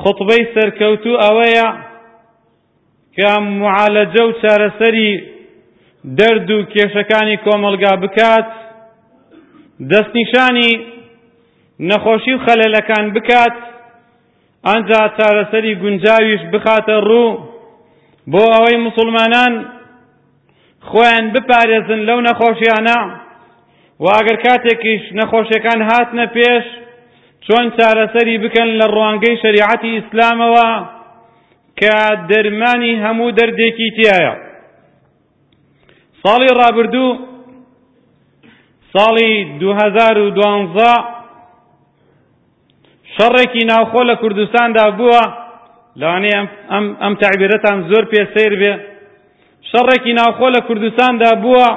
خوتبەی سەرکەوتوو ئەوەیە کە معالەجە و چارەسەری دەرد و کێشەکانی کۆمەڵگا بکات دەستنیشانی نەخۆشی و خەلەلەکان بکات ئەنجا چارەسەری گونجاویش بخاتە ڕوو بۆ ئەوەی مسلمانان خۆیان بپارێزن لەو نەخۆشیانە و ئەگەر کاتێکیش نەخۆشیەکان هاتنە پێش چۆن چارەسەری بکەن لە ڕوانگەی شریعەتی ئیسلامەوە کە دەرمانی هەموو دەردێکی تایە ساڵی ڕابردوو ساڵی 2012 شەڕێکی ناوخۆ لە کوردستاندا بووە لەوانەیە ئەم ئەم تعبیرەتان زۆر پێ سیر بێ شەڕێکی ناوخۆ لە کوردستاندا بووە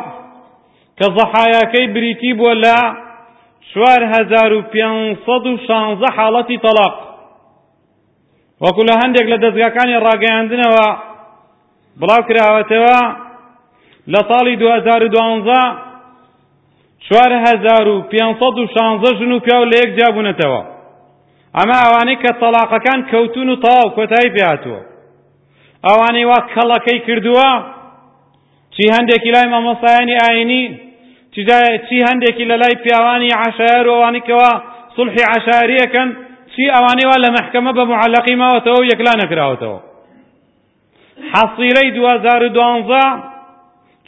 کە زەحایاکەی بریتی بووە لە 4516 حاڵەتی تەلاق وەکو لە هەندێک لە دەزگاکانی ڕاگەیاندنەوە بڵاو کراوەتەوە لە ساڵی 2012 4516 ژن و پیاو لە یەک جابوونەتەوە ئەمە ئەوانەی کە تەلاقەکان کەوتون و تەواو کۆتایی پێهاتووە ئەوانەی وا کەڵەکەی کردووە چی هەندێکی لای مامۆستایانی ئاینی چی هەندێکی لە لای پیاوانی عشایەر و ئەوانی کەوا سڵحی عشایەریەکەن چی ئەوانەی وا لە مەحکەمە بە معلقی ماوەتەوە و یەکلا نەکراوەتەوە حەصیرەی 2012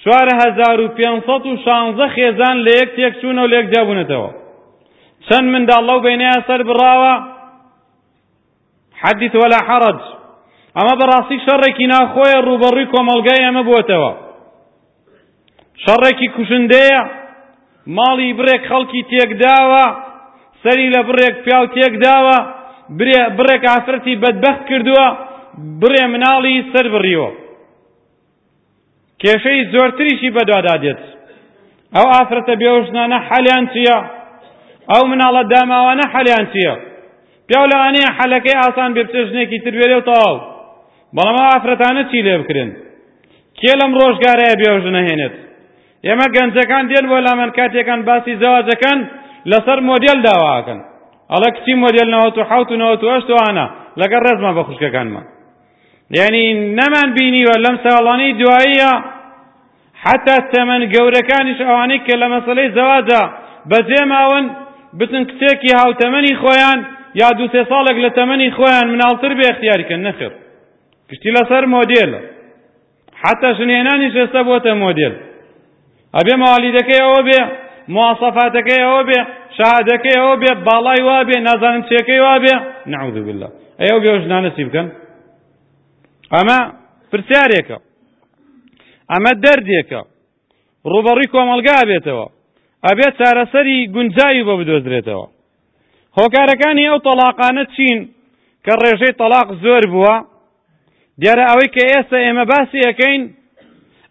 4516 خێزان لە یەک تێک چوونە و لێک جابوونەتەوە چەند منداڵ لەو بینەیە سەر بڕاوە حدث ولا حرج ئەمە بەڕاستی شەڕێکی ناخۆیە ڕووبەڕووی کۆمەڵگای ئەمە بووتەوە شەڕێکی کوشندەیە ماڵی بڕێک خەڵکی تێکداوە سەری لە بڕێک پیاو تێکداوە بڕێک ئافرەتی بەدبەخت کردووە بڕێ مناڵی سەر بڕیوە کێشەی زۆرتریشی بەدوادا دێت. ئەو ئافرەتە بێوژنانە حەلیان چییە؟ ئەو مناڵە داماوانە حەلیان چییە؟ پیاو لەوانەیە حەلەکەی ئاسان بێ بچێ ژنێکی تر بێرێ و تەواو. بەڵام ئەو ئافرەتانە چی لێ بکرێن؟ کێ لەم ڕۆژگارەیە بێوژنە هێنێت؟ ئێمە گەنجەکان دێن بۆ لامان کاتێکان باسی زەواجەکەن لەسەر مۆدێل داواکەن. ئەڵە کچی مۆدێل نەوەت و حەوت و نەوەت و هەشت وانە لەگەڵ ڕێزمان بە خوشکەکانمان. یانی نەمان بینیوە لەم ساڵانەی دواییە حتا تەمەن گەورەکانیش ئەوانەی کە لە مەسەلەی زەواجە بەجێ ماون بتن کچێکی هاوتەمەنی خۆیان یا دوو سێ ساڵێک لە تەمەنی خۆیان مناڵتر بێ اختیاریکەن نەخێر گشتی لەسەر مۆدێلە حەتا ژنهێنانیش ئێستا بۆتە مۆدێل ئەبێ موالیدەکەی ئەوە بێ مواسەفاتەکەی ئەوە بێ شەهادەکەی ئەوە بێ باڵای وا بێ نازانم چێکەی وا بێ نعوذ بالله ئەی ئەو بێ ژنانە چی بکەن ئەمە پرسیارێکە ئەمە دەردێکە ڕوبەڕی کۆمەلگا بێتەوە ئەبێت چارەسەری گونجاوی بۆ بدۆزرێتەوە هۆکارەکانی ئەو تەڵاقانە چین کە ڕێژەی تەڵاق زۆر بووە دیارە ئەوەی کە ئێستا ئێمە باسی ئەەکەین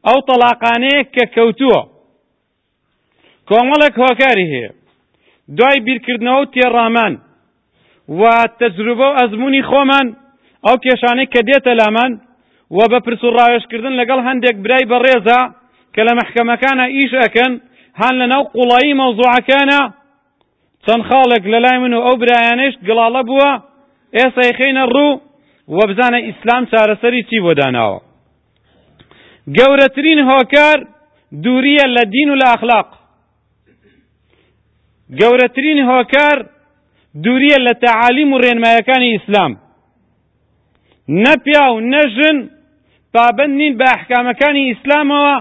ئەو تەلاقانەیە کە کەوتووە کۆمەڵێک هۆکاری هەیە دوای بیرکردنەوە و تێڕامان و تەجروبە و ئەزمموی خۆمان ئەو کێشانەی کە دێتە لامان و بە پرس و ڕاوێشکردن لەگەڵ هەندێک برای بەڕێزە کە لە محکەمەکانە ئیش ئەکەن هەان لە ناو قوڵایی مەوزوعەکانە چەند خاڵێک لە لای من و ئەو برایانەیش گڵاڵە بووە ئێستا یخینە ڕوو وە بزانە ئیسلام چارەسەری چی بۆ داناوە گەورەترین هۆکار دووریە لە دین و لە ئەخلاق گەورەترین هۆکار دووریە لە تەعالیم و ڕێنمایەکانی ئیسلام نە پیا و نەژن پابند نین بە ئەحکامەکانی ئیسلامەوە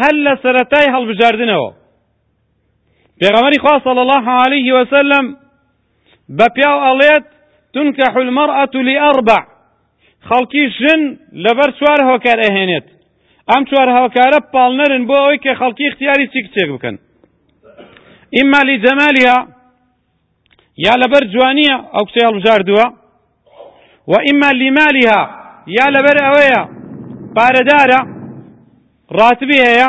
هەر لە سەتای هەڵبژاردنەوە پێغەمەری خوا صلی الله علیه وسلم بە پیاو ئەڵێت تنکح المرأة لأربع خەڵکی ژن لەبەر چوار هۆکار ئەهێنێت ئەم چوار هۆکارە پاڵنەرن بۆ ئەوەی کە خەڵکی اختیاری چی کچێک بکەن ئیما لی جەمالیا یا لەبەر جوانیە ئەو کچێ هەڵبژاردووە و ئیما لیمالیها یا لەبەر ئەوەیە پارەدارە ڕاتبی هەیە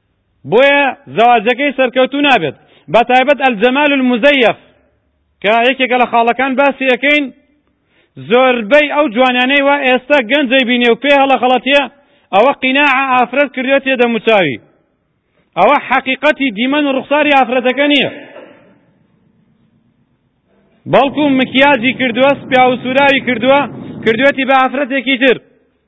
بۆیە زەواجەکەی سەرکەوتوو نابێت بە تایبەت الجمال المزیف کە یەکێکە لە خاڵەکان باسی ئەەکەین زۆربەی ئەو جوانانەی وا ئێستا گەنجەی بینێ و پێ هەڵە خەڵەتە ئەوە قینا ئافرەت کردێتێ دەموچاوی ئەوە حەقیقەتی دیمەن و ڕوخساری ئافرەتەکە نییە بەڵکو مکیاجی کردووە سپیا و سوراوی کردووە کردوێتی بە ئافرەتێکی تر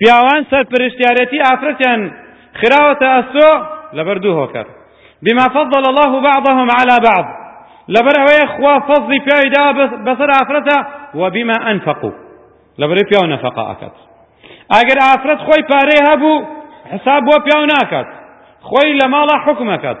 پیاوان سەرپەرشتیارێتی ئافرەتیان خراوەتە ئەستۆ لەبەر دوو هۆکار بما فضل الله بعضهم على بعض لەبەر ئەوەیە خوا فەزلی پیاوی دا بەسەر ئافرەتە و بما ئەنفقو لەبەر پیاو نەفەقا ئەکات ئەگەر ئافرەت خۆی پارەی هەبوو حساب بۆ پیاو ناکات خۆی لە ماڵە حکومەکات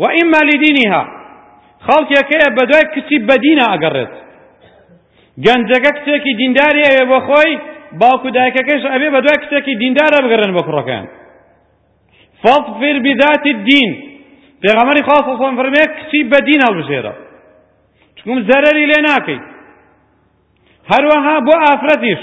و ئیما لدینیها خەڵکێک هەیە بەدوای کچی بەدینە ئەگەڕێت گەنجەکە کچێکی دینداری ئەوێ بۆ خۆی باوکو دایکەکەش ئەبێ بە دوای کچێکی دیندارە بگەڕێن بە کوڕەکەیان فاظفر بذات الدین پێغەمەری خوا سەڵسەڵم فەرمێ کچی بە دین هەڵبژێرە چونکم زەرەری لێ ناکەیت هەروەها بۆ ئافرەتیش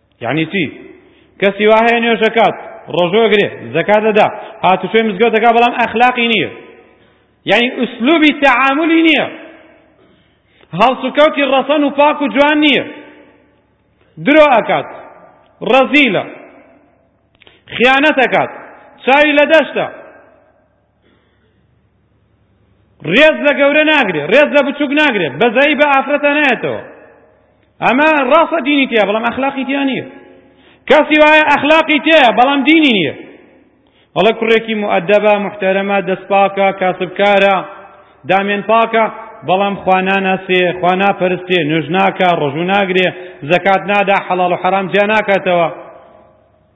یەعنی چی کەسی وا هەیە نوێژەکات ڕۆژۆ گرێ زەکات دەدا هاتوچۆی مزگەوت دەکا بەڵام ئەخلاقی نییە یعنی ئوسلوبی تەعاملی نییە هەڵسوکەوتی ڕەسەن و پاک و جوان نییە درۆ ئەکات ڕەزیلە خیانەت ئەکات چاوی لە دەشتە ڕێز لە گەورە ناگرێ ڕێز لە بچووک ناگرێت بەزایی بە ئافرەتە نایەتەوە ئەمە ڕاستە دینی تێە بەڵام ئەخلاقی تیا نییە کەسی وایە ئەخلاقی تێە بەڵام دینی نییە ئەڵە کوڕێکی مؤدەبە محتەرەمە دەستپاکە کاسبکارە دامێن پاکە بەڵام خواناناسێ خوانا پەرستێ نوێژ ناکە ڕۆژوو ناگرێ زەکات نادا حەڵاڵ و حەرام جیا ناکاتەوە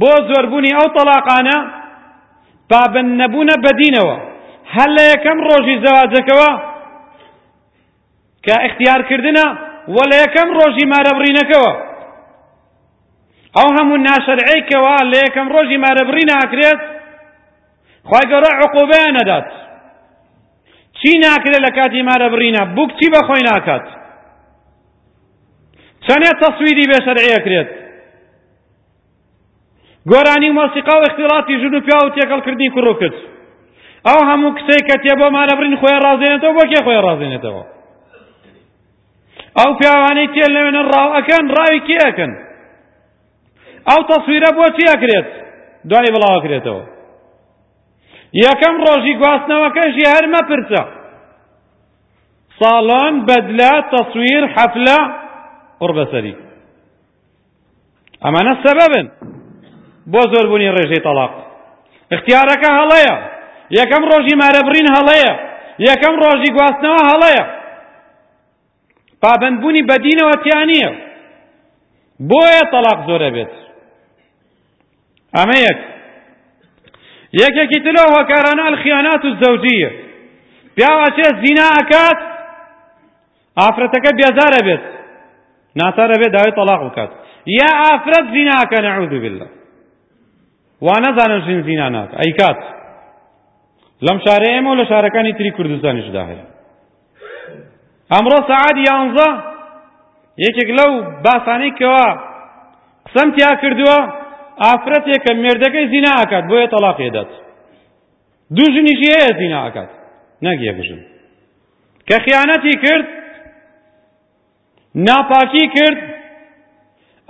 بۆ زۆربوونی ئەو تەڵاقانە پابەند نەبوونە بە دینەوە هەر لە یەکەم ڕۆژی زەواجەکەوە کە اختیارکردنە و لە یەکەم ڕۆژی مارەبڕینەکەوە ئەو هەموو ناشەرعەی کەوا لە یەکەم ڕۆژی مارەبڕین ئاکرێت خی گەورە عقوبیان نەدات چی ناکرێت لە کاتی مارە بڕینە بوک چی بە خۆی ناکات چەندێ تەسویری بێ شەرعەکرێت گۆرانی و مۆسیقا و اختلاطی ژن و پیاو و تێکەڵ کردنی کوڕ و کچ ئەو هەموو کچەی کە تێ بۆ مالەبرین خۆیان ڕازێنێتەوە بۆ کێ خۆیان ڕازێنێتەوە ئەو پیاوانەی تێ لەوێنە ڕاو ئەکەن ڕاوی کێ ئەکەن ئەو تەسویرە بۆ چی ئەکرێت دوای بڵاوەکرێتەوە یەکەم ڕۆژی گواستنەوەکەشی هەر مەپرسە ساڵۆن بەدلە تەسویر حەفلە قڕبەسەری ئەمانە سەبەبن بۆ زۆربوونی ڕێژەی تەڵاق اختیارەکە هەڵەیە یەکەم ڕۆژی مارەبڕین هەڵەیە یەکەم ڕۆژی گواستنەوە هەڵەیە پابندبوونی بەدینەوە تیا نییە بۆیە تەڵاق زۆرە بێت ئەمە یەک یەکێکی تلۆ هۆکارانە الخیانات و زەوجیە پیاوەچێ زینا ئەکات ئافرەتەکە بێزار ئەبێت ناچار ئەبێت داوای تەڵاق بکات یا ئافرەت زیناکە نەعوذ باللە وا نەزانن ژن زینا ناکە ئەیکات لەم شارە ئێمە و لە شارەکانی تری کوردستانیشدا هەیە ئەمڕۆ سەعات یانزە یەکێک لەو باسانەی کەوا قسەم تیا کردووە ئافرەتێکە مێردەکەی زینا ئاکات بۆیە تەڵاقێ دەات دوو ژنیشی هەیە زینا ئەکات نەک یەک ژن کە خیانەتی کرد ناپاکی کرد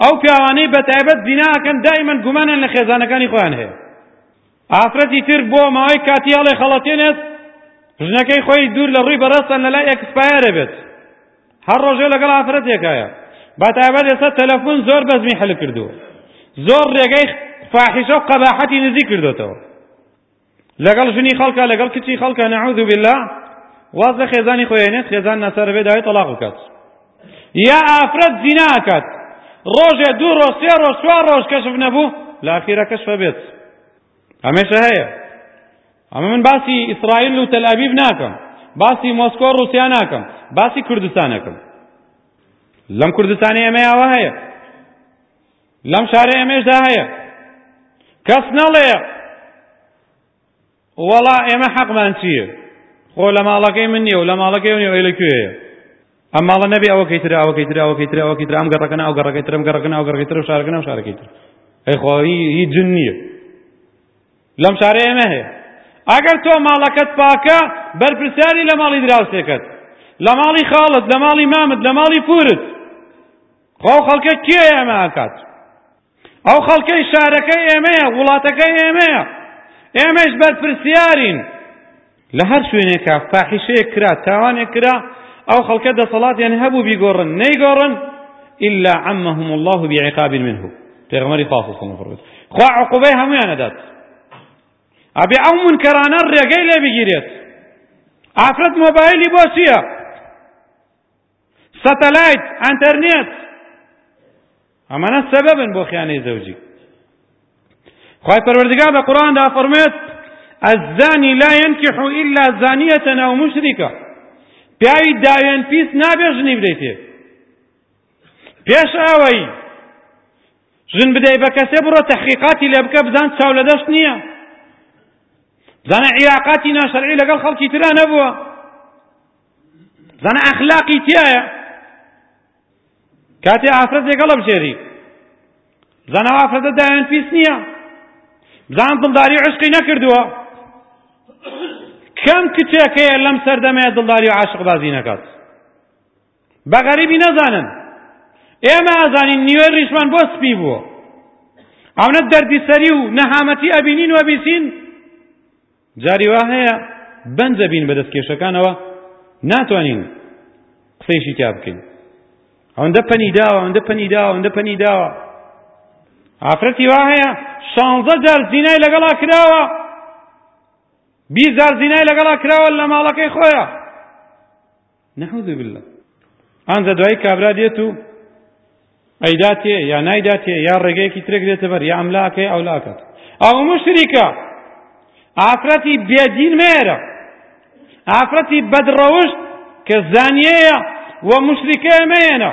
ئەو پیاوانەی بە تایبەت زینا ئەکەن دایمەن گومانیان لە خێزانەکانی خۆیان هەیە ئافرەتی تر بۆ ماوەی کاتی هەڵێ خەڵەتێنێت ژنەکەی خۆی دوور لە ڕووی بەڕێستان لە لای ئەکسپایەرە بێت هەر ڕۆژێ لەگەڵ ئافرەتێکایە با تایبەت ئێستا تەلەفۆن زۆر بەزمی حل کردووە زۆر ڕێگەی فاحیشە و قەباحەتی نزیک کردوێتەوە لەگەڵ ژنی خەڵکە لەگەڵ کچی خەڵکە نعوذ باللە واز لە خێزانی خۆی هێنێت خێزان ناچارە بێ داوای تەڵاق بکات یا ئافرەت زینا ئەکات ڕۆژێ دوو ڕۆژ سێ ڕۆژ چوار ڕۆژ کەشف نەبوو لە ئاخیرە کەشفە بێت هەمێشە هەیە ئەمە من باسی ئیسرائیل و تەلئەبیب ناکەم باسی مۆسکۆ ڕوسیا ناکەم باسی کوردستانەکەم لەم کوردستانی ئەمەیاوە هەیە لەم شارە ئێمەشدا هەیە کەس نەڵێ وەڵا ئێمە حەقمان چییە خۆ لە ماڵەکەی من نیە و لە ماڵەکەی نیە ئەی لە کوێیە ئەم ماڵە نەبێ ئەوەکەی تر ئەوەکەی تر ئەوەکەی تر ئەوەکەی تر ئەم گەڕەکەنا ئەو گەڕەکەی ترم گەڕەکەنا ئەو گەڕەکەی تر و شارەکەنا و شارەکەی تر ئەی خۆ هی جن نییە لەم شارە ئێمە هەیە ئەگەر تۆ ماڵەکەت پاکە بەرپرسیاری لە ماڵی دراوسێکەت لە ماڵی خاڵت لە ماڵی مامت لە ماڵی پورت خۆ ئەو خەڵکە کێ ئێمە ئەکات ئەو خەڵکەی شارەکەی ئێمەیە وڵاتەکەی ئێمەیە ئێمەش بەرپرسیارین لە هەر شوێنێکە فاحیشەیەک کرا تاوانێک کرا ئەو خەڵکە دەسەڵاتیان هەبوو بیگۆڕن نەیگۆڕن إلا عمهم الله بعقاب منه پێغمەری خاص صلی الله عليه خوا عقوبەی هەمویان دەدات ئەبێ ئەو منکەرانە ڕێگەی لێ بگیرێت ئافرەت مۆبایلی بۆ چییە سەتەلایت، ئەنتەرنێت ئەمانە سەبەبن بۆ خیانەی زەوجی خوای پەروەردگار لە قورئاندا فەرمێت الزانی لا ينكح إلا زانية أو مشركة پیاوی داوێن پیس نابێ ژنی بدەیتێ پێش ئەوەی ژن بدەی بە کەسێ بڕۆ تحقیقاتی لێ بکە بزان چاو لە دەشت نییە بزانە عیراقاتی ناشەرعی لەگەڵ خەڵکی ترا نەبووە زانە ئەخلاقی تایە کاتێ ئافرەتێک هەڵە بژێری بزانە ئافرەتە دایان پیس نییە بزان دڵداری و عشقی نەکردووە کەم کچێک هەیە لەم سەردەمەیە دڵداری و عاشق بازی نەکات بە غەریبی نەزانن ئێمە ئازانین نیوێ ڕیشمان بۆ سپی بووە ئەونە دەردی سەری و نەهامەتی ئەبینین و بیسین جاری وا هەیە بەنجە بین بە دەستکێشەکانەوە ناتوانین قسەیشی تیا بکەین ئەوەندە پەنی داوە ئەوەندە پەنی داوە ئەوەندە پەنی داوە ئافرەتی وا هەیە شانزە جار زینای لەگەڵا کراوە بیست جار زینای لەگەڵا کراوە لە ماڵەکەی خۆیە نعوذ باللە ئانجا دوایی کابرا دێت و ئەیداتێ یا نایداتێ یا ڕێگەیەکی ترێک دێتە بەر یا ئەملاکەی ئەو لاکات ئەو مشریکە ئافرەتی بێدین مێرە ئافرەتی بەدڕەوشت کە زانیەیە و مشریکە مێنە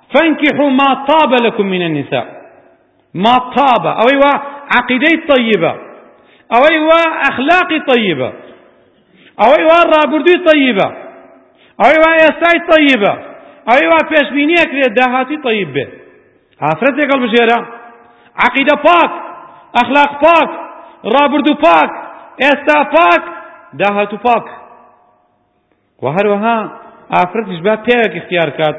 فانکحوا ما طاب لكم من النساء ما طاب ئەوەی وا عەقیدەی طیبە ئەوەی وا ئەخلاقی طیبە ئەوەی وا ڕابردووی طیبە ئەوەی وا ئێستای طیبە ئەوەی وا پێشبینیە کرێت داهاتی طیب بێ ئافرەت لەگەڵ بژێرە عەقیدە پاک ئەخلاق پاک ڕابردوو پاک ئێستا پاک داهاتوو پاک وە هەروەها ئافرەتیش با پیاوێک اختیار کات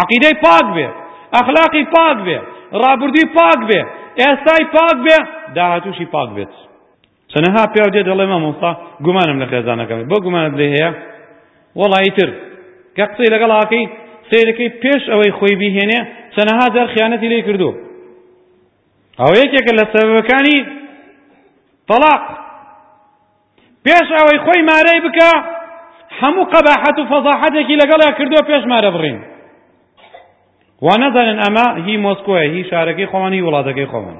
عقیدەی پاک بێ ئەخلاقی پاک بێ ڕابردوی پاک بێ ئێستای پاک بێ داهاتوشی پاک بێت چەنەها پیاو دێ دەڵێ مامۆستا گومانم لە خێزانەکەم بۆ گومانت لێ هەیە وەڵی تر کە قسەی لەگەڵ ئاکەی سیرەکەی پێش ئەوەی خۆی بهێنێ چەنەها جار خیانەتی لێ کردو ئەو یەکێکە لە سەبەکانی طلاق پێش ئەوەی خۆی مارەی بکا هەموو قەباحەت و فەزاحەتێکی لەگەڵیا کردووە پێش مارە بڕین وا نەزانن ئەمە هی مۆسکۆیە هی شارەکەی خۆمان هی وڵاتەکەی خۆمان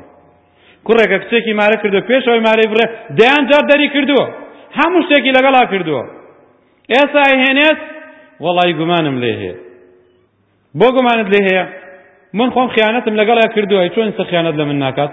کوڕێکە کچێکی مارە کردو پێشەوەی مارەی بڕێ دەیان جار دەری کردووە هەموو شتێکی لەگەڵا کردووە ئێستا هێنێت وەڵی گومانم لێ هەیە بۆ گومانت لێ هەیە من خۆم خیانەتم لەگەڵا کردووە چۆن سە خیانەت لە من ناکات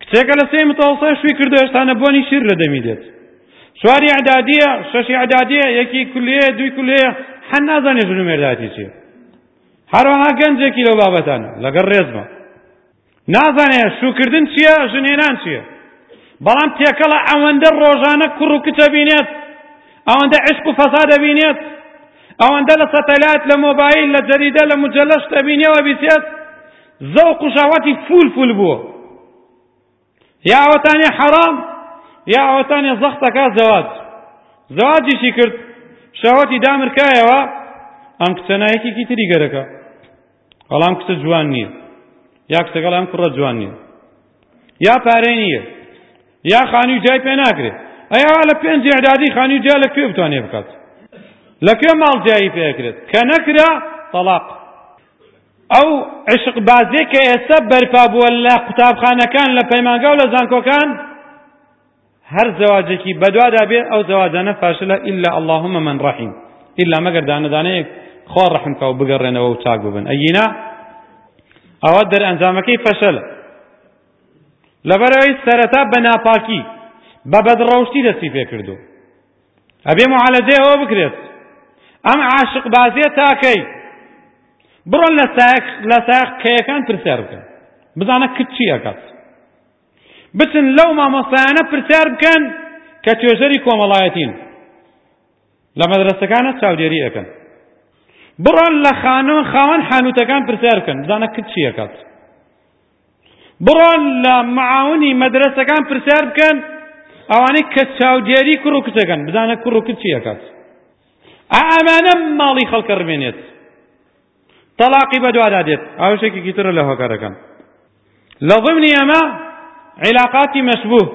کچێکە لە سێی متەوەسەی شووی کردو هێشتا نەبوونی شیر لە دەمی دێت چواری ئەعدادیە شەشی ئەعدادیە یەکی کولیە دوی کولیە حەن نازانێ ژن و مێردایەتی چیە هەروەها گەنجێکی لەو بابەتان لەگەڵ ڕێزمە نازانێ شوکردن چییە ژنێنان چییە بەڵام تێکەڵە ئەوەندە ڕۆژانە کوڕ و کچە بینێت ئەوەندە عشق و فەسا دەبینێت ئەوەندە لە سەتەلات لە مۆبایل لە جەریدە لە مجلەش دەبینەوە بیسێت زەوق و شەهوەتی فول فول بووە یا ئەوەتانێ حەرام یا ئەوەتانێ زەختەکە زەواج زەواجیشی کرد شەهوەتی دامرکایەوە ئەم کچە نایەکێکی تری گەرەکە بەڵام کچە جوان نییە یا کچەکەڵ ئەم کوڕە جوان نییە یا پارەی نییە یا خانی و جای پێ ناکرێت ئەیا لە پێنج ئەعدادی خانی و جا لە کوێ بتوانێ بکات لە کوێ ماڵ جایی پێکرێت کە نەکرا تەڵاق ئەو عیشقبازیەی کە ئێستا بەرپا بووە لە قوتابخانەکان لە پەیمانگا و لە زانکۆکان هەر زەواجێکی بەدوادا بێ ئەو زەواجانە فاشلە ئیلا اللهم من رحیم ئیلا مەگەر دانەدانەیەک خوا ڕحم کە و بگەڕێنەوە و چاک ببن ئەگینا ئەوە دەرئەنجامەکەی فەشەلە لەبەرەوەی سەرەتا بە ناپاکی بە بەدڕەوشتی دەستی پێ کردو ئەبێ معالەجەی ئەوە بکرێت ئەم عاشق بازیە تاکەی بڕۆن لە ساق لە ساق کەیەکان پرسیار بکەن بزانە کچ چی ئەکات بچن لەو مامۆستایانە پرسیار بکەن کە توێژەری کۆمەڵایەتین لە مەدرسەکانە چاودێری ئەەکەن بڕۆن لە خانۆن خاوەن حانوتەکان پرسیار بکەن بزانە کچ چی ئەکات بڕۆن لە معاونی مەدرەسەکان پرسیار بکەن ئەوانەی کە چاودێری کوڕ و کچەکەن بزانە کوڕ و کچ چی ئەکات ئەمانە ماڵی خەڵکە ڕمێنێت تەلاقی بەدوادا دێت ئەو شتێکی ترە لە هۆکارەکان لە ضمنی ئەمە عیلاقاتی مەشبوه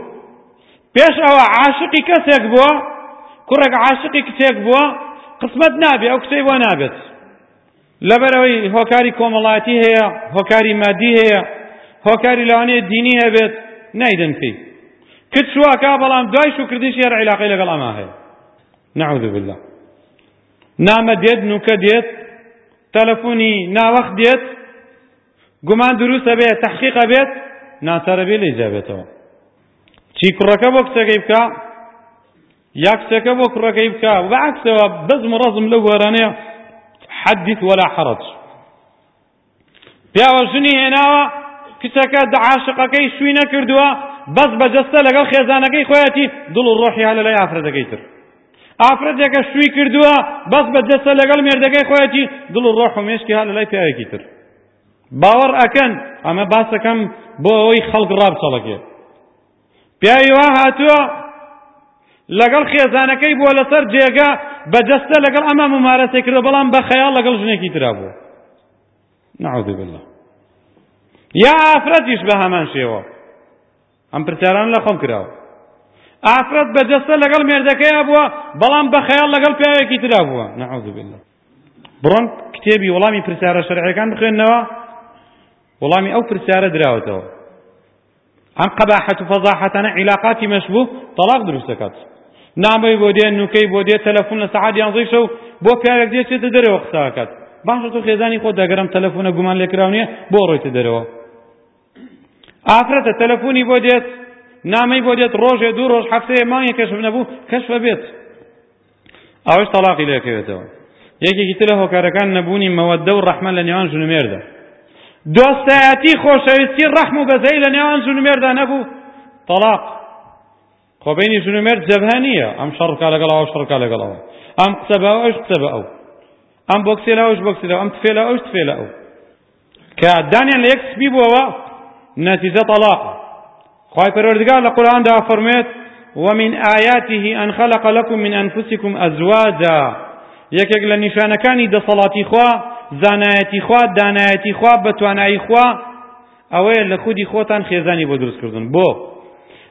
پێش ئەوە عاشقی کەسێک بووە کوڕێک عاشقی کچێک بووە قسمەت نابێ ئەو کچەی بۆ نابێت لەبەر ئەوەی هۆکاری کۆمەڵایەتی هەیە، هۆکاری مادی هەیە، هۆکاری لەوانەیە دینی هەبێت، نایدەن پێی. کچ شوو ئەکا بەڵام دوای شووکردنیش هێر عیلاقەی لەگەڵ ئەما هەیە. نعوذ باللە. نامە دێت، نووکە دێت، تەلەفۆنی ناوەخت دێت، گومان دروست ئەبێت، تەحقیق ئەبێت، ناچار ئەبێت لێی جیابێتەوە. چی کوڕەکە بۆ کچەکەی بکا؟ یا کچەکە بۆ کوڕەکەی بکا و بەعکسەوە بەزم و ڕەزم لەو بۆرانەیە حەدیث ولا حەرج پیاوە ژنی هێناوە کچەکە عاشقەکەی شووی نەکردووە بەس بە جەستە لەگەڵ خێزانەکەی خۆیەتی دڵ و ڕۆحی هەلە لای ئافرەتەکەی تر ئافرەتێکە شووی کردووە بەس بە جەستە لەگەڵ مێردەکەی خۆیەتی دڵ و ڕۆح و مێشکی هەلە لای پیاوێکی تر باوەڕ ئەکەن ئەمە باسەکەم بۆ ئەوەی خەڵک ڕابچەڵەکێت پیاوی وا هاتووە لەگەڵ خێزانەکەی بووە لەسەر جێگە بە جەستە لەگەڵ ئەمە ممارەسەی کردو بەڵام بە خەیاڵ لەگەڵ ژنێکی ترا بووە نعوذ بالله یا ئافرەتیش بە هەمان شێوە ئەم پرسیاران لە خۆم کراوە ئافرەت بە جەستە لەگەڵ مێردەکەیا بووە بەڵام بە خەیاڵ لەگەڵ پیاوێکی ترا بووە نعوذ بالله بڕۆن کتێبی وەڵامی پرسیارە شەرعەکان بخوێنەوە وەڵامی ئەو پرسیارە دراوەتەوە ئەم قەباحەت و فەزاحەتانە عیلاقاتی مەشبوه تەڵاق دروست دەکات نامەی بۆ دێ نوکەی بۆ دێ تەلەفون لە سەعات یانزەی شەو بۆ پیاوێک دێ چێتە دەرەوە قساکات باشە تۆ خێزانی خۆت دەگەرم تەلەفونە گومان لێکراو نییە بۆ ڕۆیتە دەرەوە ئافرەتە تەلەفونی بۆ دێت نامەی بۆ دێت ڕۆژێ دوو ڕۆژ هەفتەیە مانگێکەش نەبوو کەشفە بێت ئەوەش تەڵاقی لێکەوێتەوە یەکێکی ترە هۆکارەکان نەبوونی مەوەدە و ڕەحمە لە نێوان ژن و مێردا دۆستایەتی خۆشەویستی ڕەحم و بەزەی لە نێوان ژن و مێردا نەبوو تەڵاق خۆ بینی ژن و مێرد جەبهە نییە ئەم شەڕکا لەگەڵ ئەوە شەڕکا لەگەڵ ئەوە ئەم قسە بە ئەوش قسە بە ئەو ئەم بۆکسێ لە ئەوش بۆکسی لە ئەم تفێ لە ئەوش تفێ لە ئەو کە دانیان لە یەک سپی بووەوە نەتیجە تەڵاقە خوای پەروەردگار لە قورئاندا فەرموێت ومن آیاته أن خلق لكم من أنفسكم أزواجا یەکێک لە نیشانەکانی دەسەڵاتی خوا زانایەتی خوا دانایەتی خوا بە توانایی خوا ئەوەیە لە خودی خۆتان خێزانی بۆ دروست کردن بۆ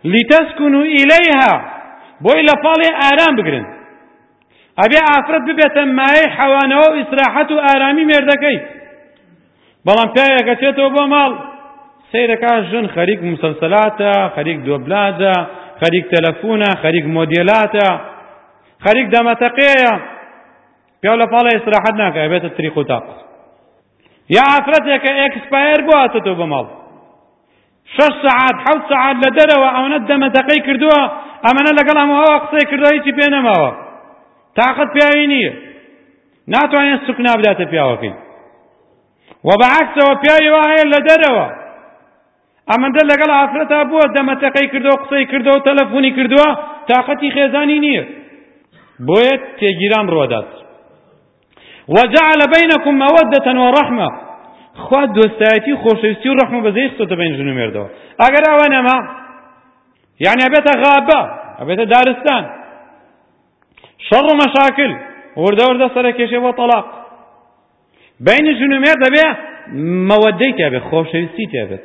لیتەسکون و ئیلەیها بۆی لە پاڵێ ئارام بگرن ئەبێ ئافرەت ببێتە مایەی حەوانەوە و ئیسراحەت و ئارامی مێردەکەی بەڵام پیاوێکە چێتەوە بۆ ماڵ سیرەکە ژن خەریک مسلسلاتە خەریک دۆبلاجە خەریک تەلەفونە خەریک مۆدیلاتە خەریک دەمەتەقەیە پیاو لە پاڵە ئیسراحەت ناکە بێتە تریق و تاق یا ئافرەتێکە ئێکسپایر بواتەوە بە ماڵ شەش سەعات حەوت سەعات لە دەرەوە ئەونە دەمە دەقەی کردووە ئەمەنە لەگەڵ هەمووەوە قسەی کردووە هیچی پێ نەماوە تاقەت پیاوی نییە ناتوانێت سوکنا بداتە پیاوەکەی و بەعکسەوە پیاوی وا هەیە لە دەرەوە ئەمەندە لەگەڵ ئافرەتا بووە دەمەتەقەی کردەوە قسەی کردەوە تەلەفۆنی کردووە تاقەتی خێزانی نییە بۆیە تێگیران ڕۆدات وجعل بینکم مودة ورحمە خوا دۆستایەتی و خۆشەویستی و ڕەحم و بەزەی خستۆتە بین ژن و مێردەوە ئەگەر ئەوە نەما یعنی ئەبێتە غابە ئەبێتە دارستان شەڕ و مەشاکل وردە وردە سەرەکێشێ بۆ تەلاق بین ژن و مێرد دەبێ مەوەدەی تێبێت خۆشەویستی تێبێت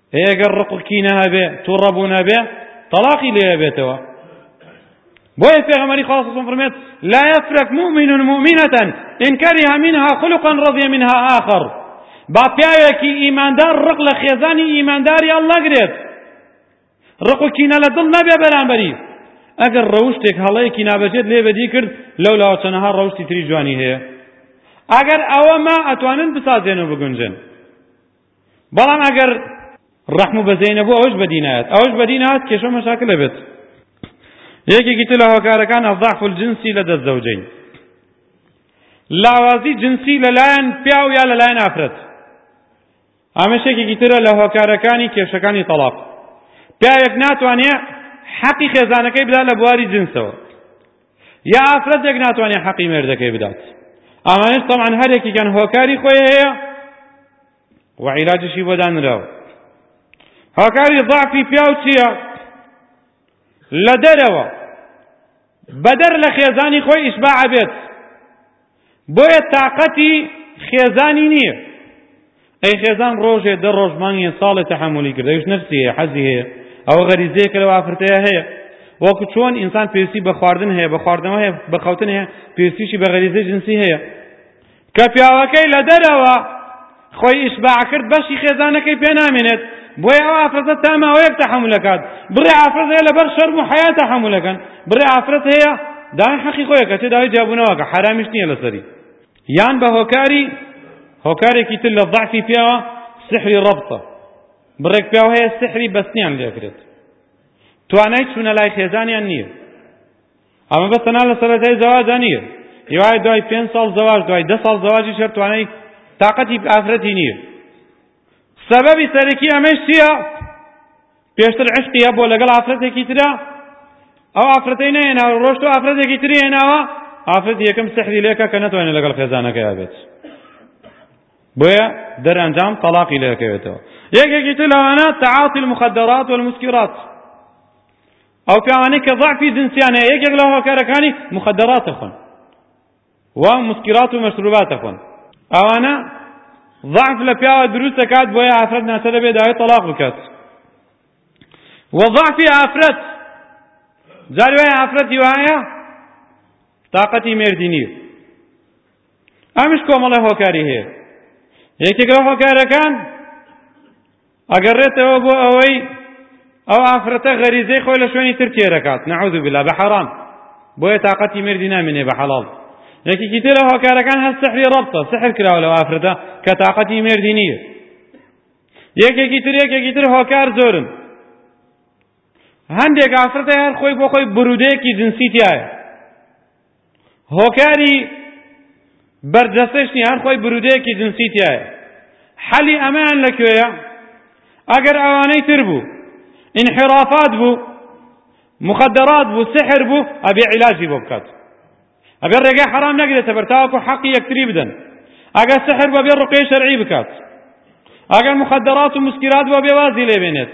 ئێ گەر ڕق و کینە هەبێ تووڕەبوون هەبێ تەڵاقی لێ ئەبێتەوە بۆیە پێغەمەری خوا سەسم فرمێت لا يفرق مؤمن مؤمنة إن كره منها خلقا رضي منها آخر با پیاوێکی ئیماندار ڕق لە خێزانی ئیمانداری ئەڵ نەگرێت ڕق و کینە لە دڵ نەبێ بەرامبەری ئەگەر ڕەوشتێک هەڵەیەکی نابەجێت لێ بەدی کرد لەو لاوە چەنەها ڕەوشتی تری جوانی هەیە ئەگەر ئەوە ما ئەتوانن بسازێن و بگونجن بەڵام ئەگەر ڕەحم و بەزەی نەبوو ئەوەش بەدی نایەت ئەوەش بەدی نایەت کێشە مەشاکلە بێت یەکێکی تر لە هۆکارەکان الضعف الجنسی لە دەست زەوجین لاوازی جنسی لەلایەن پیاو یا لەلایەن ئافرەت ئەمەش یەکێکی ترە لە هۆکارەکانی کێشەکانی تەڵاق پیاوێک ناتوانێت حەقی خێزانەکەی بدا لە بواری جنسەوە یا ئافرەتێک ناتوانێت حەقی مێردەکەی بدات ئەمانش طبعا هەرێکیکەن هۆکاری خۆی هەیە و عیلاجشی بۆ دانراوە هۆکاری ضعفی پیاو چییە لە دەرەوە بەدەر لە خێزانی خۆی ئیشباع بێت بۆیە تاقەتی خێزانی نییە ئەی خێزان ڕۆژێ دە ڕۆژ مانگێ ساڵێ تەحملی کرد ئەوش نەفسی هەیە حەزی هەیە ئەوە غەریزەیەکە لەو ئافرەتەیە هەیە وەکو چۆن ئینسان پێویستی بە خواردن هەیە بە خواردنەوە هەیە بە خەوتن هەیە پێویستیشی بە غەریزەی جنسی هەیە کە پیاوەکەی لە دەرەوە خۆی ئیشباع کرد بەشی خێزانەکەی پێ نامێنێت بۆیە ئەو ئافرەتە تا ماوەیەک تەحەمولەکات بڕێ ئافرەت هەیە لەبەر شەرم و حەیا تەحەمولەکەن بڕێ ئافرەت هەیە داوای حەقی خۆیەکە چێ داوای جیابوونەوەکە حرامیش نییە لەسەری یان بە هۆکاری هۆکارێکی تر لە ضعفی پیاوە سحری ڕبتە بڕێک پیاو هەیە سحری بەستنیان لێکرێت توانای چوونە لای خێزانیان نییە ئەمە بەس تەنها لە سەرەتای زەواجا نییە هیوایە دوای پێنج ساڵ زەواج دوای دە ساڵ زەواجی شەر توانای تاقەتی ئافرەتی نییە سەبەبی سەرەکی ئەمەش چییە پێشتر عشقیە بۆ لەگەڵ ئافرەتێکی ترا ئەو ئافرەتەی نەهێناوە ڕۆشت و ئافرەتێکی تری هێناوە ئافرەت یەکەم سەحری لێکە کە نەتوانێت لەگەڵ خێزانەکەی بێت بۆیە دەرەنجام تەلاقی لەکەوێتەوە یەکێکی تر لەوانە تەعاتی المخدرات والمسکرات ئەو پیاوانەی کە ضعفی جنسیان هەیە یەکێک لە هۆکارەکانی مخدرات دەخۆن و مسکرات و مەشروبات دەخۆن ئەوانە ضعف لە پیاوە دروست دەکات بۆیە ئافرەت ناچە دەبێت داوای تەلاق بکات و ضعفی ئافرەت جار وایە ئافرەتی وایە تااقەتی مێردی نییە ئەمیش کۆمەڵە هۆکاری هەیە یەکێک لە هۆکارەکان ئەگەڕێتەوە بۆ ئەوەی ئەو ئافرەتە غەریزەی خۆی لە شوێنی تر تێ دەکات نعوذ بالله بە حەرام بۆیە تااقەتی مردی نامێنێ بە حەڵاڵ یەکێکی تر لە هۆکارەکان هەر سحری ڕەبتە سحر کراوە لەو ئافرەتە کە تااقەتی مردی نییە یەکێکی تر یەکێکی تر هۆکار زۆرن هەندێک ئافرەتە هەر خۆی بۆ خۆی برودەیەکی جنسی تایە هۆکاری بەرجەستەیش نییە هەر خۆی برودەیەکی جنسی تیایە حەلی ئەمەیان لە کوێیە ئەگەر ئەوانەی تر بوو انحرافات بوو مخدرات بوو سحر بوو ئەبێ علاجی بۆ بکات ئەگەر ڕێگای حرام نەگرێتە بەر تاوەکو حەقی یەکتری بدەن ئەگەر سحر بەبێ ڕقی شەرعی بکات ئەگەر مخدرات و مسکرات بەبێ وازی لێبێنێت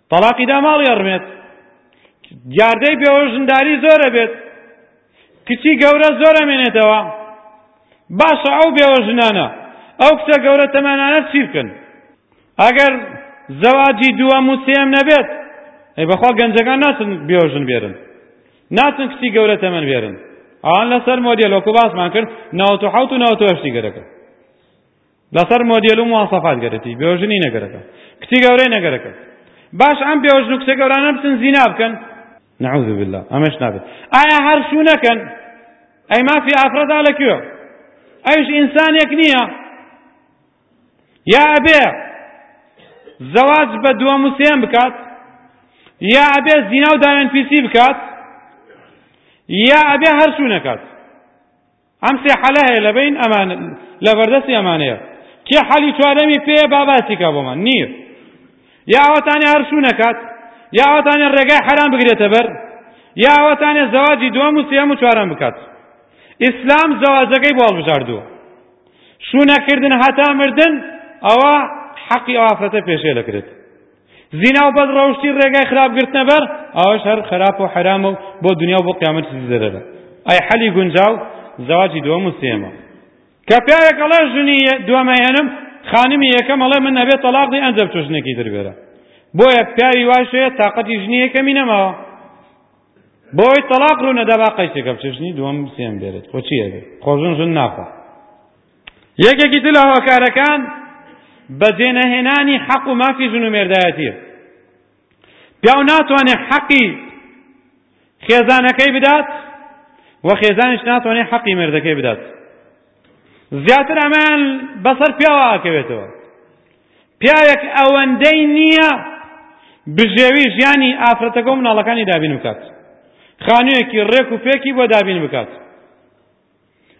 تەڵاقی دام هەڵێڕمێت دیاردەی بێوەژنداری زۆرە بێت کچی گەورە زۆر ئەمێنێتەوە باشە ئەو بێوەژنانە ئەو کچە گەورە تەمەنانە چی بکەن ئەگەر زەواجی دووەم و سێم نەبێت ئەی بەخوا گەنجەکان ناچن بێوەژن بێرن ناچن کچی گەورە تەمەن بێرن ئەوان لەسەر مۆدیل وەکو باسمان کرد ناوەتو حەوت و ناوەتو هەشتی گەرەکە لەسەر مۆدێل و مواسەفات گەرەتی بێوژنی نەگەرەکە کچی گەورەی نەگەرەکە باش ئەم بێوژن و کچە گەورانە بچن زینا بکەن نعوذ بالله ئەمەش نابێت ئایا هەر شوو نەکەن ئەی مافی ئافرەدا لە کوێ ئەوش ئینسانێک نییە یا ئەبێ زەواج بە دووەم و سێم بکات یا ئەبێ زینا و داوێن پیسی بکات یا ئەبێ هەر شوو نەکات ئەم سێ حەلە هەیە لەبەین ئەمان لەبەردەستی ئەمانەیە کێ حەلی چوارەمی پێیە با باسیکا بۆمان نییە یا ئەوەتانێ هەرشوو نەکات یا ئەوەتانێ ڕێگای حەرام بگرێتە بەر یا ئەوەتانێ زەواجی دووەم و سێم و چوارەم بکات ئیسلام زەواجەکەی بۆ هەڵبژاردووە شوو نەکردن هەتا مردن ئەوە حەقی ئەو ئافرەتە پێشێ دەکرێت زینا و بەد ڕەوشتی ڕێگای خراپ گرتنە بەر ئەوەش هەر خراپ و حەرامە و بۆ دنیا و بۆ قیامەتیش زەرەرە ئەی حەلی گونجاو زەواجی دووەم و سێمە کە پیاوێک ئەڵێ ژنی دووەمە هێنم خانمی یەکەم ئەڵێ من نەبێت تەلاق دی ئەنجەب تۆ ژنێکی تر بێرە بۆیە پیاوی واش هەیە تااقەتی ژنی یەکەمی نەماوە بۆی تەلاق ڕوو نەدابا قەیسێکە بچێژنی دووەم سێم بێرێت خۆچیە بێت خۆژن ژن ناخوا یەکێکی تر لە هۆکارەکان بەجێنەهێنانی حەق و مافی ژن و مێردایەتیە پیاو ناتوانێت حەقی خێزانەکەی بدات و خێزانیش ناتوانێت حەقی مێردەکەی بدات زیاتر ئەمان بەسەر پیاوە ئاکەوێتەوە پیاوێک ئەوەندەی نییە بژێوی ژیانی ئافرەتەکە و مناڵەکانی دابین بکات خانوویەکی ڕێک و پێکی بۆ دابین بکات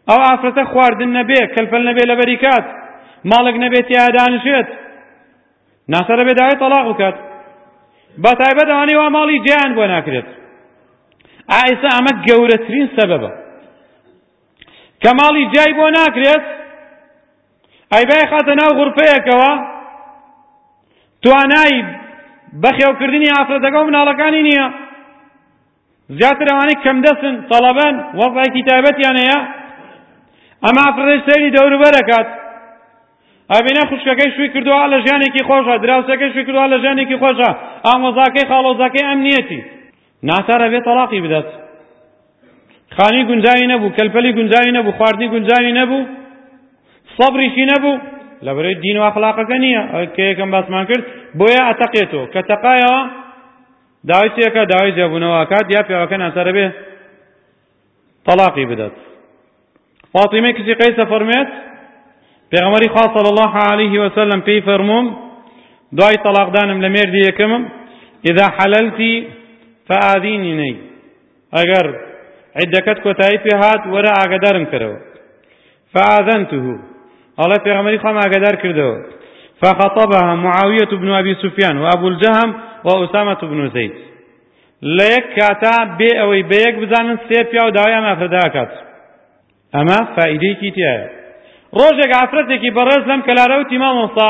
ئەو ئافرەتە خواردن نەبێ، کەلپەل نەبێ لەبەری کات، ماڵێک نەبێ تێیا دانیشێت، ناچار ئەبێ داوای تەڵاق بکات. بە تایبەت ئەوانەی وا ماڵی جێیان بۆ ناکرێت. ئائسە ئەمە گەورەترین سەبەبە. کە ماڵی جای بۆ ناکرێت، ئەیبای خاتە ناو غورفەیەکەوە توانای بەخێوکردنی ئافرەتەکە و مناڵەکانی نییە زیاتر ئەوانەی کەمدەستن، تەڵەبەن، وەزعێکی تایبەتیان هەیە، ئەمە ئەفرەتەش سەیری دەوروبەر ئەکات، ئەبینە خوشکەکەی شووی کردووە لە ژیانێکی خۆشە، دراوسێکەی شووی کردووە لە ژیانێکی خۆشە، ئامۆزاکەی خاڵۆزاکەی ئەمنیەتی. ناچار ئەبێت تەڵاقی بدات. خانووی گونجاوی نەبوو، کەلپەلی گونجاوی نەبوو، خواردنی گونجاوی نەبوو، سەبریشی نەبوو، لەبەرەی دین و ئەخلاقەکە نییە کە یەکەم باسمان کرد، بۆیە ئەتەقێتەوە، کە تەقایەوە داوای چی ئەکات داوای جیابوونەوە ئەکات یا پیاوەکە ناچارە بێ تەڵاقی بدات فاطمه کچی قیس فەرمێت پێغەمەری خوا صلی الله علیه وسلم پێی فەرمووم دوای تەڵاقدانم لە مێردی یەکەمم اذا حللتی فآذینی نەی ئەگەر عیدەکەت کۆتایی پێ هات وەرە ئاگادارم کەرەوە فآذنته، ئەڵێ پێغەمبەری خوام ئاگادار کردەوە، فخطبها معاویە بن ابی سفیان و ابو الجهم و اسامە بن زید، لە یەک کاتا بێ ئەوەی بە یەک بزانن سێ پیاو داوای ئەم ئافرەتە ئەکات، ئەمە فائیدەیەکی تیایە. ڕۆژێک ئافرەتێکی بەڕێز لەم کەلارە وتی مامۆستا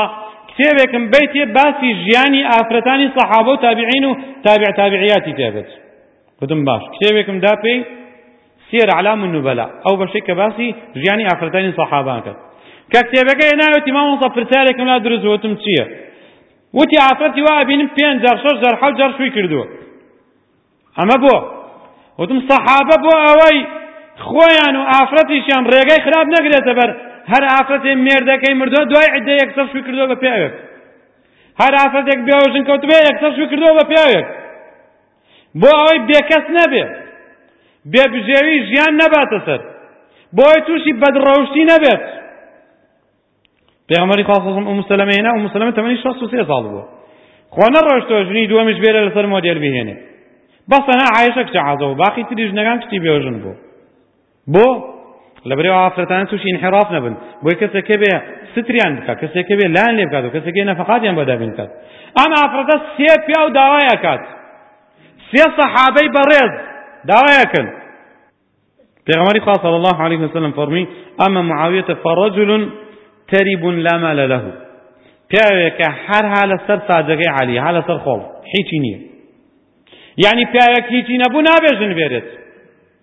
کتێبێکم بیتێ باسی ژیانی ئافرەتانی سەحابە و تابعین و تابع تابعیاتی تێبێت. گوتم باش کتێبێکم دا پێی سیەر اعلام النوبلاء ئەو بەشەی کە باسی ژیانی ئافرەتانی سەحابان کرد کە کتێبەکە هێناوەتی مامۆستا پرسیارێکم لا دروست وتم چییە وتی ئافرەتی وا ئەبینم پێنج جار شەش جار حەوت جار شووی کردووە ئەمە بۆ وتم سەحابە بۆ ئەوەی خۆیان و ئافرەتیشیان ڕێگەی خراپ نەگرێتە بەر هەر ئافرەتێ مێردەکەی مردووە دوای عدە یەکسەر شووی کردووە بە پیاوێک هەر ئافرەتێک بێوژن کەوتبێ یەکسەر شووی کردووە بە پیاوێک بۆ ئەوەی بێکەس نەبێ، بێ بژێوی ژیان نەباتە سەر، بۆ ئەوەی تووشی بەدڕەوشتی نەبێت. پێغەمبەری خوا سەڵم ئوم سەلەمە هێنا، ئوم سەلەمە تەمەنی 63 ساڵ بووە. خوا نەڕۆشتەوە ژنی دووەمیش بێرە لەسەر مۆدێل بهێنێ. بەس تەنها عایشە کچە عەزە و باقی تری ژنەکان کچی بێوژن بوو. بۆ؟ لەبەرئەوەی ئەو ئافرەتانە تووشی ئینحیراف نەبن، بۆی کەسێکێ بێ ستریان بکات، کەسێکێ بێ لایان لێ بکات و کەسێکێ نەفەقاتیان بۆ دابین بکات. ئەم ئافرەتە سێ پیاو داوای ئەکات، سێ سەحابەی بەڕێز داوای ئەکەن. پێغەمبەری خوا صلی الله علیه وسلم فەرمووی ئەما معاویە فرجل ترب لا مال له پیاوێکە هەر ها لەسەر ساجەکەی علی ها لەسەر خۆڵ هیچی نییە یعنی پیاوێک هیچی نەبوو نابێژن بێرێت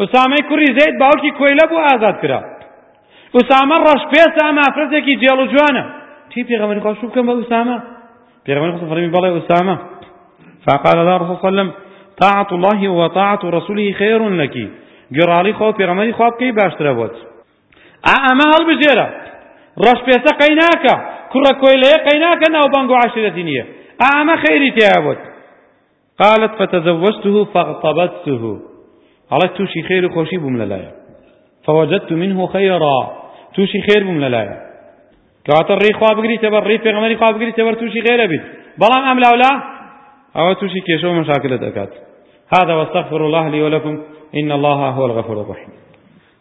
ئوسامەی کوڕی زەید باوکی کۆیلە بوو ئازاد کرا ئوسامە ڕەشپێستە مافرەتێکی جێڵ و جوانە چی پێغەمبەری خوا شو بکەم بە ئوسامە پێغەمبەری خوا فەرمی بەڵێ ئوسامە فقال الله رسول صلى الله عليه وسلم طاعة الله وطاعة رسوله خير لك گرالی خو پیغمبری خواب کی باشتره بود ئەمە هەڵبژێرە ڕەشپێسە قەیناکە کوڕە کۆیلەیە قەیناکە ناو بەنگ و عشرەتی نییە ئەمە خەیری تیا بوت قالت فتزوجته فاغتبطته ئەڵێ تووشی خێر و خۆشی بووم لەلایە فوجدت منه خيرا تووشی خێر بووم لەلایە کەواتە ڕێی خوا بگریتە بەر ڕێی پێغەمەری خوا بگریتە بەر تووشی خێرە بیت بەڵام ئەم لاولا ئەوە تووشی کێشە و مەشاکلت دەکات هذا واستغفر الله لي ولكم إن الله هو الغفور الرحيم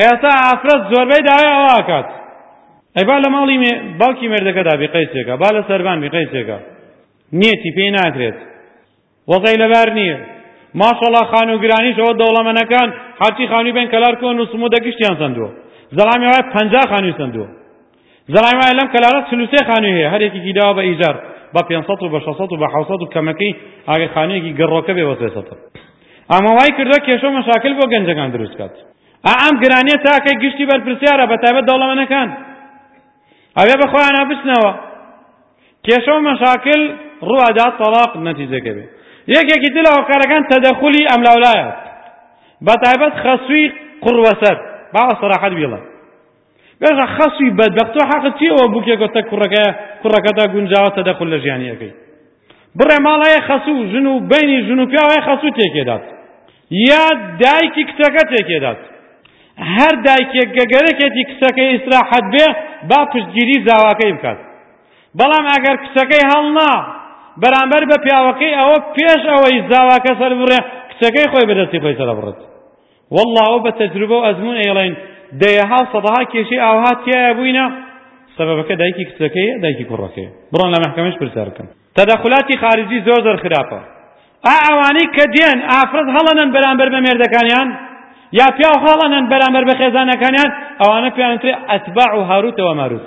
ئێستا ئافرەت زۆربەی داوای ئەوە ئەکات ئەی با لە ماڵی باوکی مێردەکەدا بی قەیسێکە با لە سەربان بی قەیسێکە نیەتی پێی ناکرێت وەزەی لەبار نییە ماشەڵا خانوگرانیشەوە دەوڵەمەنەکان هەرچی خانوی بێن کەلار کۆن و سمودە گشتیان سندووە زەڵامی وایە پەنجا خانوی سندووە زەڕای وایە لەم کەلارە چل و سێ خانووی هەیە، هەر یەکێکی داوە بە ئیجار، بە پێنج سەد و بە شەش سەد و بە حەوت سەد و کەمەکەی ئەگەر خانوویەکی گەڕۆکە بێ بە سێ سەدە. ئەمە وای کردووە کێشە و مەشاکل بۆ گەنجەکان دروست بکات. ئا ئەم گرانییە تاکەی گشتی بەرپرسیارە بەتایبەت دەوڵەمەنەکان. ئەبێ بە خۆیانە بچنەوە. کێشە و مەشاکل ڕوو ئەدات تەڵاق نەتیجەکە بێ. یەکێکی دی لە هۆکارەکان تەدەخولی ئەملاولایە. بەتایبەت خەسووی قوڕوەسەر. با سەراحەت بیڵێم. بەخوا خەسوی بەدبەخت تۆ حەقت چیە وە بوکێک و تەک کوڕەکە کوڕەکەتە گونجاوە تەدەخول لە ژیانی ئەکەی بڕێ ماڵ هەیە خەسو ژن و بینی ژن و پیاو هەیە خەسو تێکێدات یا دایکی کچەکە تێکێدات هەر دایکێک گەگەرەکێتی کچەکەی ئیسراحەت بێ با پشتگیری زاواکەی بکات بەڵام ئەگەر کچەکەی هەڵنا بەرامبەر بە پیاوەکەی ئەوە پێش ئەوەی زاواکە سەر بڕێ کچەکەی خۆی بەدەستی خۆی سەرە بڕێت وەڵڵا ئەوە بە تەجروبە و ئەزموون ئەیڵێن دەیەها و سەدەها کێشەی ئاوها تیایە بووینە سەبەبەکە دایکی کچەکەیە دایکی کوڕەکەیە بڕۆن لە مەحکەمەش پرسیار بکەن تەدەخولاتی خارجی زۆر زۆر خراپە ئا ئەوانەی کە دێن ئافرەت هەڵەنەن بەرامبەر بە مێردەکانیان یا پیاو هەڵەنەن بەرامبەر بە خێزانەکانیان ئەوانە پێیانترێ ئەتباع و هاروتەوە ماروت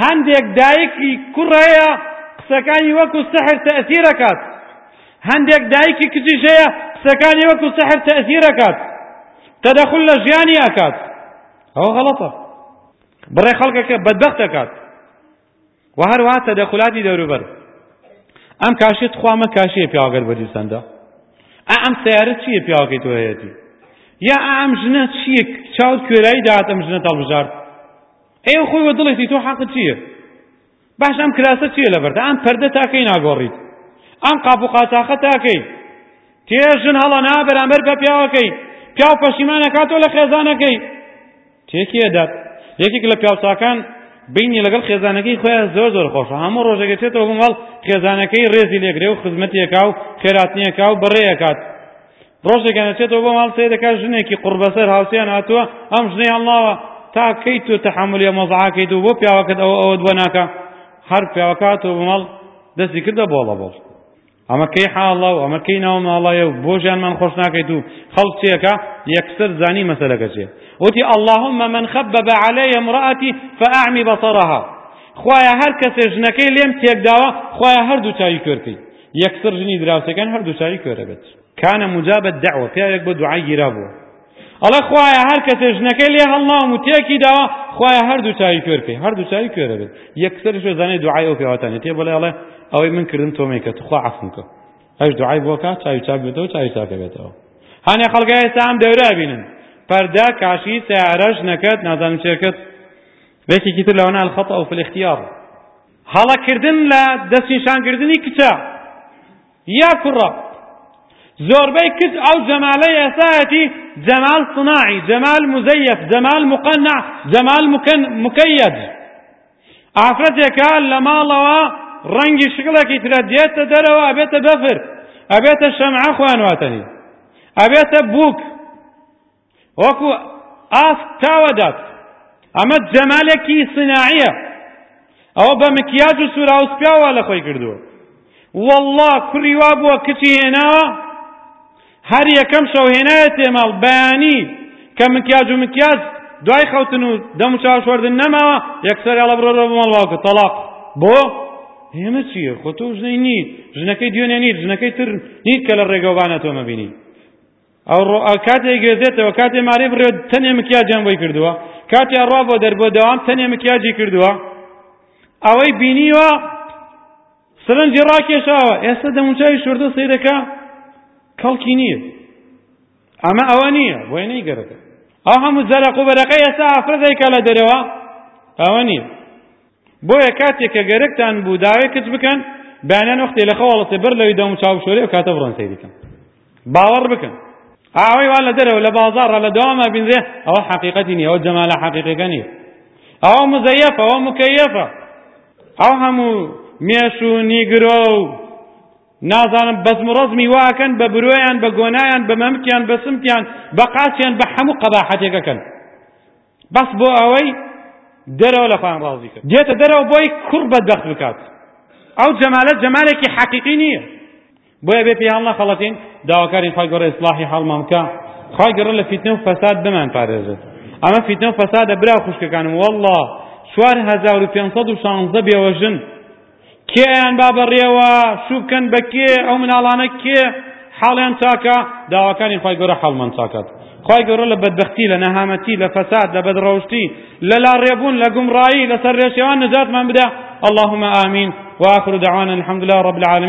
هەندێک دایکی کوڕ هەیە قسەکانی وەکو سحر تەئسیر ئەکات هەندێک دایکی کچیش هەیە قسەکانی وەکو سحر تەئسیر ئەکات تەدەخول لە ژیانی ئەکات ئەوە غەڵەتە بڕێ خەڵکەکە بەدبەخت ئەکات و هەروە تەدەخولاتی دەوروبەر ئەم کاشێ تخوا من کاشیە پیاوەگەر بەدیسەندە ئا ئەم سیارە چییە پیاوەکەی تۆ هەیەتی یا ئەم ژنە چییە چاوت کوێرایی داات ئەم ژنە تەڵبژارد ئێوە خۆی وە دڵێتی تۆ حەقت چییە باش ئەم کراسە چییە لەبەردا ئەم پەردە تاکەی ناگۆڕیت ئەم قاپ و قاچاخە تاکەی تێژن هەڵە نا بەرامبەر بە پیاوەکەی پیاو پەشیمانەکات تۆ لە خێزانەکەی تێکی ئەدات یەکێک لە پیاوچاکان بینی لەگەڵ خێزانەکەی خۆیان زۆر زۆر خۆشە هەموو ڕۆژەکە چێتەوە بمەڵ خێزانەکەی ڕێزی لێگرێ و خزمەتیەکە و خێراتنیەکە و بڕێەکات ڕۆژێک ئەچێتەوە بۆ ماڵ سەیر دەکات ژنێکی قوڕبەسەر هاوسێیان هاتووە ئەم ژنەی هەڵناوە تا کەی تۆ تەحملی ئەم وەزعاکەیت و بۆ پیاوەکەت ئەوە ئەوەت بۆ ناکە هەر پیاوەکە هاتەوە بۆ ماڵ دەستی کردە بۆڵە بۆڵ ئەمە کەی حاڵە و ئەمە کەی ناو ماڵایە و بۆ ژیانمان خۆش ناکەیت و خەڵک چیەکە یەکسەر زانی مەسەلەکە چێ وتی اللهم من خبب علي امرأتي فأعمي بصرها خوایە هەر کەسێ ژنەکەی لێم تێکداوە خوایە هەردوو چاوی کوێرکەی یەکسەر ژنی دراوسەکان هەردوو چاوی کوێرە بێت کان مجاب الدعوە پیاوێک بۆ دوعای گیرابووە ئەڵێ خوایە هەر کەسێ ژنەکەی لێ هەڵناوم و تێکی داوە خوایە هەردوو چاوی کوێر کەی هەردوو چاوی کوێرە بێت یەکسەرش زانێ دوعای ئەو پیاوەتانی تێ بڵێ ئەڵێ ئەوەی من کردم تۆمەی کە تخوا عەفم کە ئەش دوعای بۆکە چاوی چاک بێتەوە چاوی چاکە بێتەوە هەنێ خەڵگە ئێستا ئەم دەورە بینن پەردە کاشی سیارە ژنەکەت نازانم چێکەت لەکێکی تر لەوەنا الخطأ في الاختيار هەڵەکردن لە دەستنیشانکردنی کچە یا کوڕە زۆربەی کچ ئەو جەمالەی ئێسایەتی جەمال صناعی جەمال مزەیەف جەمال مقنع جەمال مکەیەد ئافرەتێکە لە ماڵەوە ڕەنگی شکڵێکی ترە دێتە دەرەوە ئەبێتە بەفر ئەبێتە شەمعە خوانواتەنی ئەبێتە بووک وەکو ئاسک تاوەدات ئەمە جەمالێکی سناعیە ئەوە بە مکیاج و سوراو سپیاوە لە خۆی کردووە والله کوڕی وا بووە کچی هێناوە هەر یەکەم شەو هێنایە تێماڵ بەیانی کە مکیاج و مکیاج دوای خەوتن و دەم و چاوشوەردن نەماوە یەکسەر ئەڵە بڕۆ بە مەڵواکە تەڵاق بۆ هێمە چییە خۆ تۆ ژنەی نیت ژنەکەی دوێنێ نیت ژنەکەی تر نیت کە لە ڕێگەوبانە تۆمە بینی ئەوڕۆ کاتێ گوێزێتەوە کاتێ مارێ بڕێ تەنێ مکیاجیان بۆی کردووە کاتێ ئەڕوا بۆ دەربۆ دەوام تەنێ مکیاجی کردووە ئەوەی بینیوە سرنجی ڕاکێشاوە ئێستا دەموچوی شوردە سیرەکە کەڵکی نییە ئەمە ئەوە نییە بۆی نەیگەرەکە ئەو هەموو زەرەق و بەرەقە ئێستا ئافرەتێکە لە دەرەوە ئەوە نییە بۆیە کاتێک کە گەرەکتان بوو داوای کچ بکەن، بەیانیان وەختێ لە خەو هەڵەسێ بەر لەوی دەموو چاو بشۆرێ ئەو کاتە بڕۆن سەیری کەن. باوەڕ بکەن ئەوەی وا لە دەرەوە لە بازاڕا لە دەوام ئەبینرێ ئەوە حەقیقەتی نییە، ئەوە جەمالە حەقیقیەکە نییە. ئەوە مزەیەفە، ئەوە مکەیەفە. ئەو هەموو مێش و نیگرۆ و نازانم بەزم و ڕەزمی وا ئەکەن بە برۆیان بە گۆنایان بە مەمکیان بە سمتیان بە قاچیان بە هەموو قەباحەتێک ئەکەن. بەس بۆ ئەوەی دەرەوە لە خۆیان ڕازی کرد دێتە دەرەوە بۆی کوڕ بەدبەخت بکات ئەو جەمالە جەمالێکی حەقیقی نییە بۆیە بێ پێیان نە خەڵەتین داواکارین خی گەڕێ ئیسلاحی هەڵمان بکە خی گەڕە لە فیتنە و فەساد بمان پارێزێت ئەمە فیتنە و فەسادە برا خوشکەکانم والله 4516 بێوەژن کێ ئەیان با بەڕێوە شوو بکەن بە کێ ئەو مناڵانە کێ حاڵیان چاکە داواکانی خی گەورە حاڵمان چاکات خی گەورە لە بەدبختی لە نەهامەتی لە فەساد لە بەدڕەوشتی لە لا ڕێبوون لە گومڕایی لەسەر رێشێوان نەجاتمان بدە اللهم آمین وآخر دعوانا الحمد لله رب العالمين